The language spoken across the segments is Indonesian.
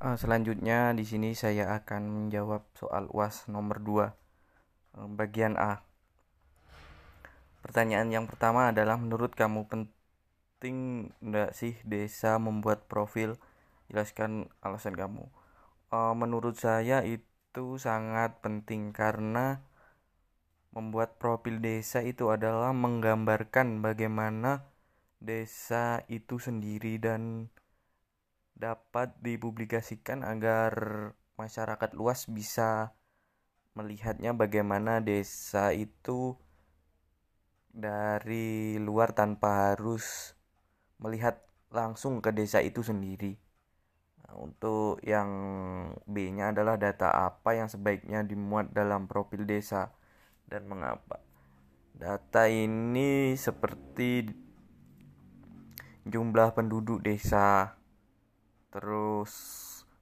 Uh, selanjutnya di sini saya akan menjawab soal UAS nomor 2 uh, bagian A. Pertanyaan yang pertama adalah menurut kamu penting enggak sih desa membuat profil? Jelaskan alasan kamu. Uh, menurut saya itu sangat penting karena membuat profil desa itu adalah menggambarkan bagaimana desa itu sendiri dan dapat dipublikasikan agar masyarakat luas bisa melihatnya bagaimana desa itu dari luar tanpa harus melihat langsung ke desa itu sendiri. Nah, untuk yang B-nya adalah data apa yang sebaiknya dimuat dalam profil desa dan mengapa. Data ini seperti jumlah penduduk desa, terus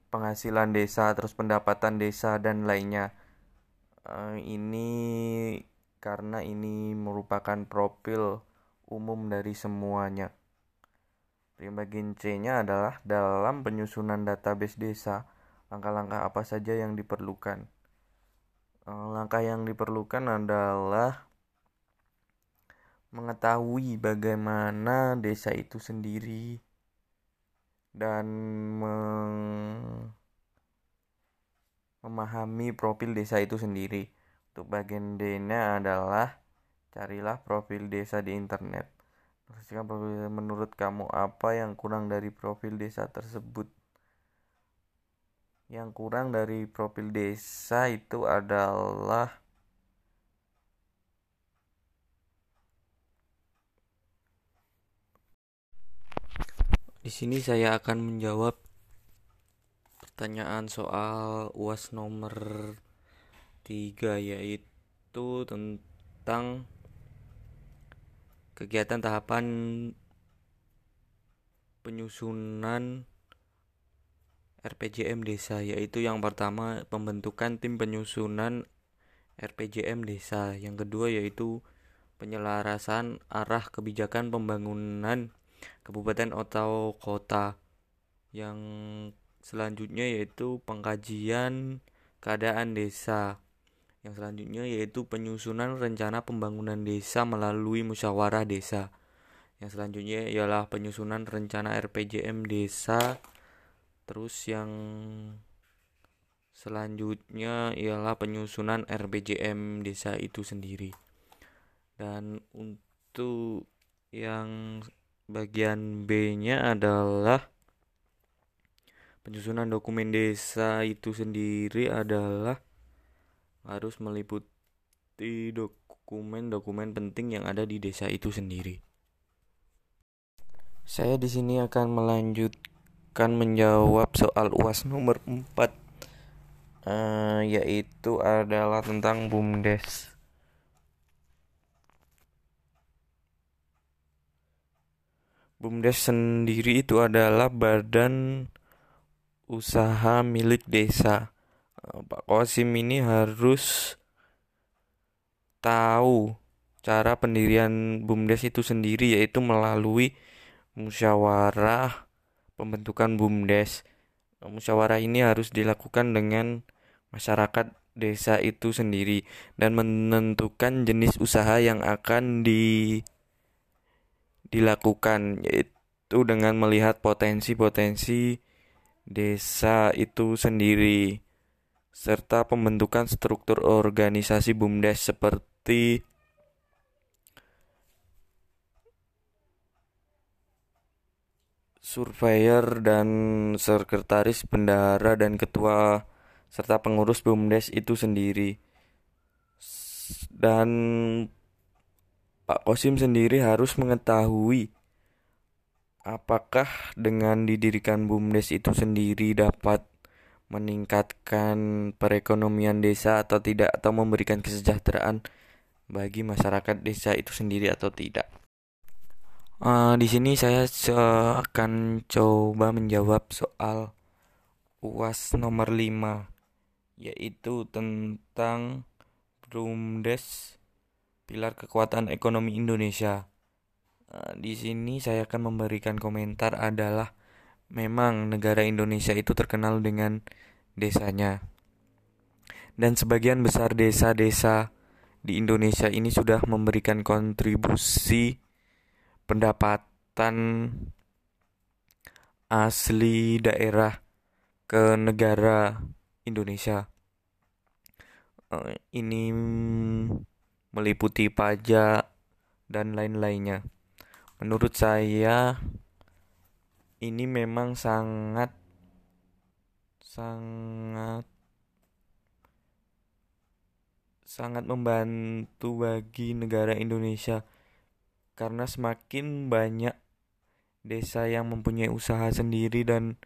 penghasilan desa, terus pendapatan desa dan lainnya. Uh, ini karena ini merupakan profil umum dari semuanya. Bagian C-nya adalah dalam penyusunan database desa, langkah-langkah apa saja yang diperlukan. Uh, langkah yang diperlukan adalah mengetahui bagaimana desa itu sendiri dan memahami profil desa itu sendiri. Untuk bagian D-nya adalah carilah profil desa di internet. Pastikan profil menurut kamu apa yang kurang dari profil desa tersebut. Yang kurang dari profil desa itu adalah Di sini saya akan menjawab pertanyaan soal UAS nomor 3 yaitu tentang kegiatan tahapan penyusunan RPJM desa yaitu yang pertama pembentukan tim penyusunan RPJM desa, yang kedua yaitu penyelarasan arah kebijakan pembangunan kabupaten atau kota. Yang selanjutnya yaitu pengkajian keadaan desa. Yang selanjutnya yaitu penyusunan rencana pembangunan desa melalui musyawarah desa. Yang selanjutnya ialah penyusunan rencana RPJM desa. Terus yang selanjutnya ialah penyusunan RPJM desa itu sendiri. Dan untuk yang bagian B-nya adalah penyusunan dokumen desa itu sendiri adalah harus meliputi dokumen-dokumen penting yang ada di desa itu sendiri. Saya di sini akan melanjutkan menjawab soal UAS nomor 4 uh, eh, yaitu adalah tentang BUMDes. BUMDes sendiri itu adalah badan usaha milik desa. Eh, Pak Kosim ini harus tahu cara pendirian BUMDes itu sendiri yaitu melalui musyawarah pembentukan BUMDes. Musyawarah ini harus dilakukan dengan masyarakat desa itu sendiri dan menentukan jenis usaha yang akan di dilakukan yaitu dengan melihat potensi-potensi desa itu sendiri serta pembentukan struktur organisasi BUMDes seperti surveyor dan sekretaris bendara dan ketua serta pengurus BUMDes itu sendiri. Dan Pak Kosim sendiri harus mengetahui apakah dengan didirikan BUMDes itu sendiri dapat meningkatkan perekonomian desa atau tidak atau memberikan kesejahteraan bagi masyarakat desa itu sendiri atau tidak. Uh, di sini saya akan coba menjawab soal UAS nomor 5 yaitu tentang BUMDes pilar kekuatan ekonomi Indonesia. Nah, di sini saya akan memberikan komentar adalah memang negara Indonesia itu terkenal dengan desanya. Dan sebagian besar desa-desa di Indonesia ini sudah memberikan kontribusi pendapatan asli daerah ke negara Indonesia. Eh, ini meliputi pajak dan lain-lainnya. Menurut saya ini memang sangat sangat sangat membantu bagi negara Indonesia karena semakin banyak desa yang mempunyai usaha sendiri dan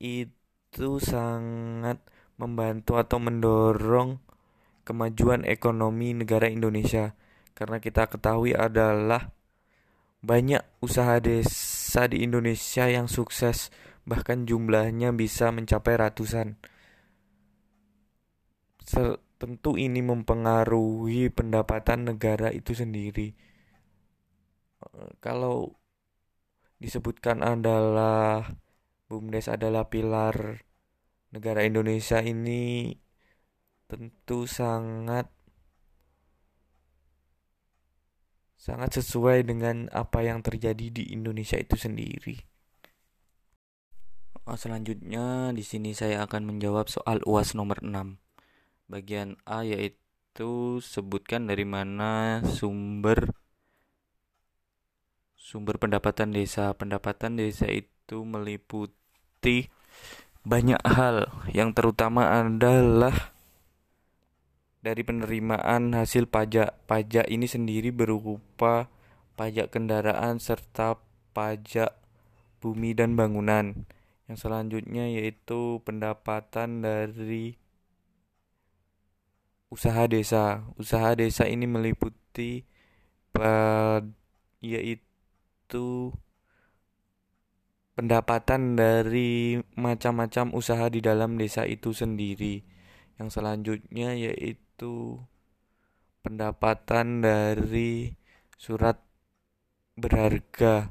itu sangat membantu atau mendorong kemajuan ekonomi negara Indonesia karena kita ketahui adalah banyak usaha desa di Indonesia yang sukses, bahkan jumlahnya bisa mencapai ratusan. Tentu ini mempengaruhi pendapatan negara itu sendiri. Eh, kalau disebutkan adalah BUMDes adalah pilar negara Indonesia ini tentu sangat sangat sesuai dengan apa yang terjadi di Indonesia itu sendiri. Oh, selanjutnya di sini saya akan menjawab soal UAS nomor 6. Bagian A yaitu sebutkan dari mana sumber sumber pendapatan desa. Pendapatan desa itu meliputi banyak hal yang terutama adalah dari penerimaan hasil pajak. Pajak ini sendiri berupa pajak kendaraan serta pajak bumi dan bangunan. Yang selanjutnya yaitu pendapatan dari usaha desa. Usaha desa ini meliputi yaitu pendapatan dari macam-macam usaha di dalam desa itu sendiri. Yang selanjutnya yaitu itu pendapatan dari surat berharga.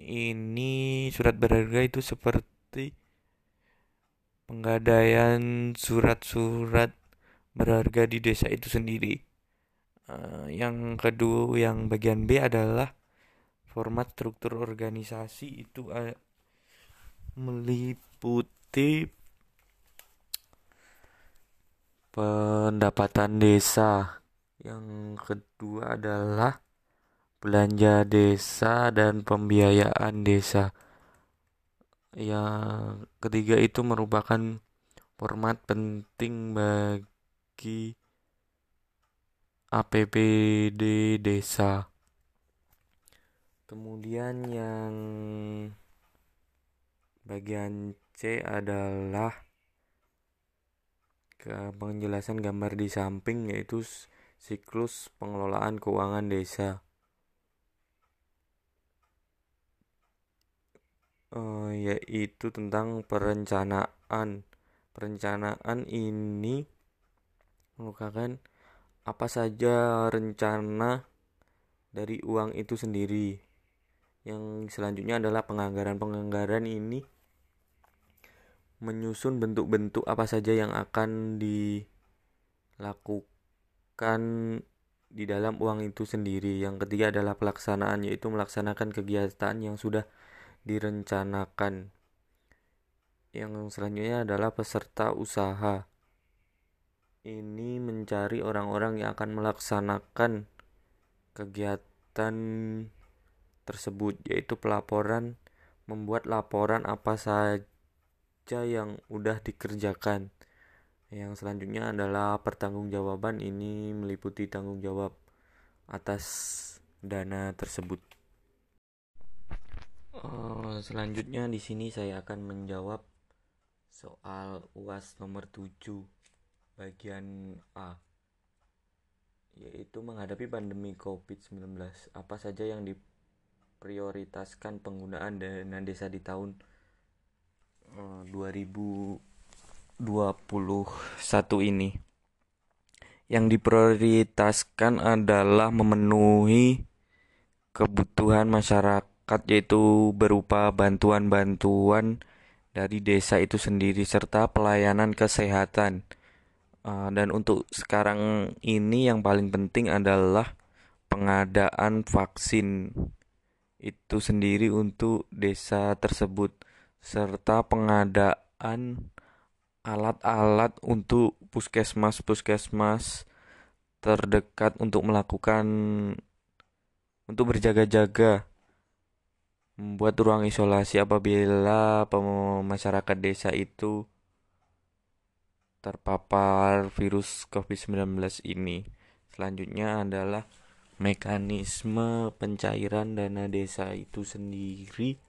Ini surat berharga itu seperti penggadaian surat-surat berharga di desa itu sendiri. Uh, yang kedua, yang bagian B adalah format struktur organisasi itu uh, meliputi pendapatan desa. Yang kedua adalah belanja desa dan pembiayaan desa. Yang ketiga itu merupakan format penting bagi APBD desa. Kemudian yang bagian C adalah ke penjelasan gambar di samping yaitu siklus pengelolaan keuangan desa. Uh, yaitu tentang perencanaan. Perencanaan ini merupakan apa saja rencana dari uang itu sendiri. Yang selanjutnya adalah penganggaran. Penganggaran ini menyusun bentuk-bentuk apa saja yang akan dilakukan di dalam uang itu sendiri. Yang ketiga adalah pelaksanaan, yaitu melaksanakan kegiatan yang sudah direncanakan. Yang selanjutnya adalah peserta usaha. Ini mencari orang-orang yang akan melaksanakan kegiatan tersebut, yaitu pelaporan, membuat laporan apa saja kerja yang udah dikerjakan. Yang selanjutnya adalah pertanggungjawaban ini meliputi tanggung jawab atas dana tersebut. Uh, selanjutnya di sini saya akan menjawab soal UAS nomor 7 bagian A yaitu menghadapi pandemi COVID-19 apa saja yang diprioritaskan penggunaan dana desa di tahun 2021 ini yang diprioritaskan adalah memenuhi kebutuhan masyarakat yaitu berupa bantuan-bantuan dari desa itu sendiri serta pelayanan kesehatan. Uh, dan untuk sekarang ini yang paling penting adalah pengadaan vaksin itu sendiri untuk desa tersebut serta pengadaan alat-alat untuk puskesmas-puskesmas terdekat untuk melakukan untuk berjaga-jaga membuat ruang isolasi apabila masyarakat desa itu terpapar virus COVID-19 ini. Selanjutnya adalah mekanisme pencairan dana desa itu sendiri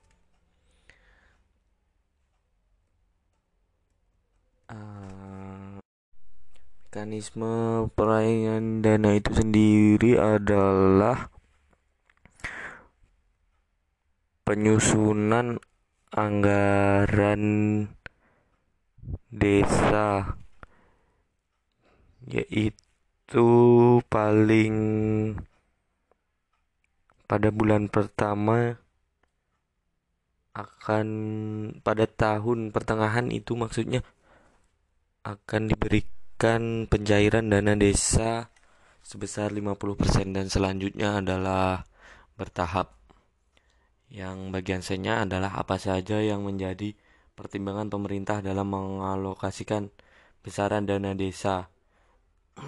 mekanisme perayaan dana itu sendiri adalah penyusunan anggaran desa yaitu paling pada bulan pertama akan pada tahun pertengahan itu maksudnya akan diberikan pencairan dana desa sebesar 50% dan selanjutnya adalah bertahap. Yang bagian c adalah apa saja yang menjadi pertimbangan pemerintah dalam mengalokasikan besaran dana desa.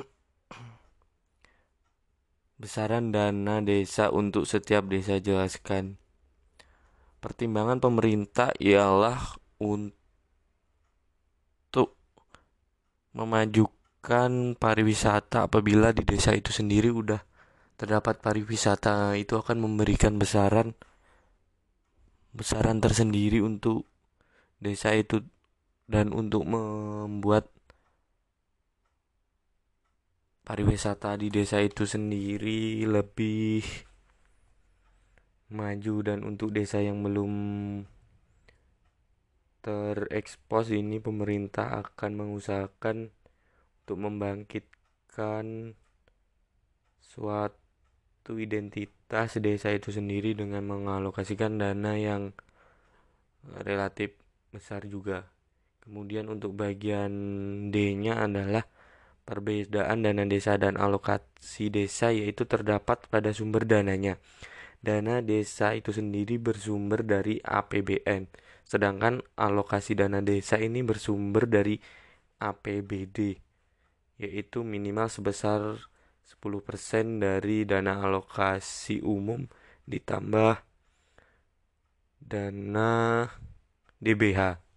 Besaran dana desa untuk setiap desa jelaskan. Pertimbangan pemerintah ialah untuk memajukan pariwisata apabila di desa itu sendiri udah terdapat pariwisata itu akan memberikan besaran besaran tersendiri untuk desa itu dan untuk membuat pariwisata di desa itu sendiri lebih maju dan untuk desa yang belum terekspos ini pemerintah akan mengusahakan untuk membangkitkan suatu identitas desa itu sendiri dengan mengalokasikan dana yang relatif besar juga. Kemudian untuk bagian D-nya adalah Perbedaan dana desa dan alokasi desa yaitu terdapat pada sumber dananya. Dana desa itu sendiri bersumber dari APBN, sedangkan alokasi dana desa ini bersumber dari APBD, yaitu minimal sebesar 10% dari dana alokasi umum ditambah dana DBH.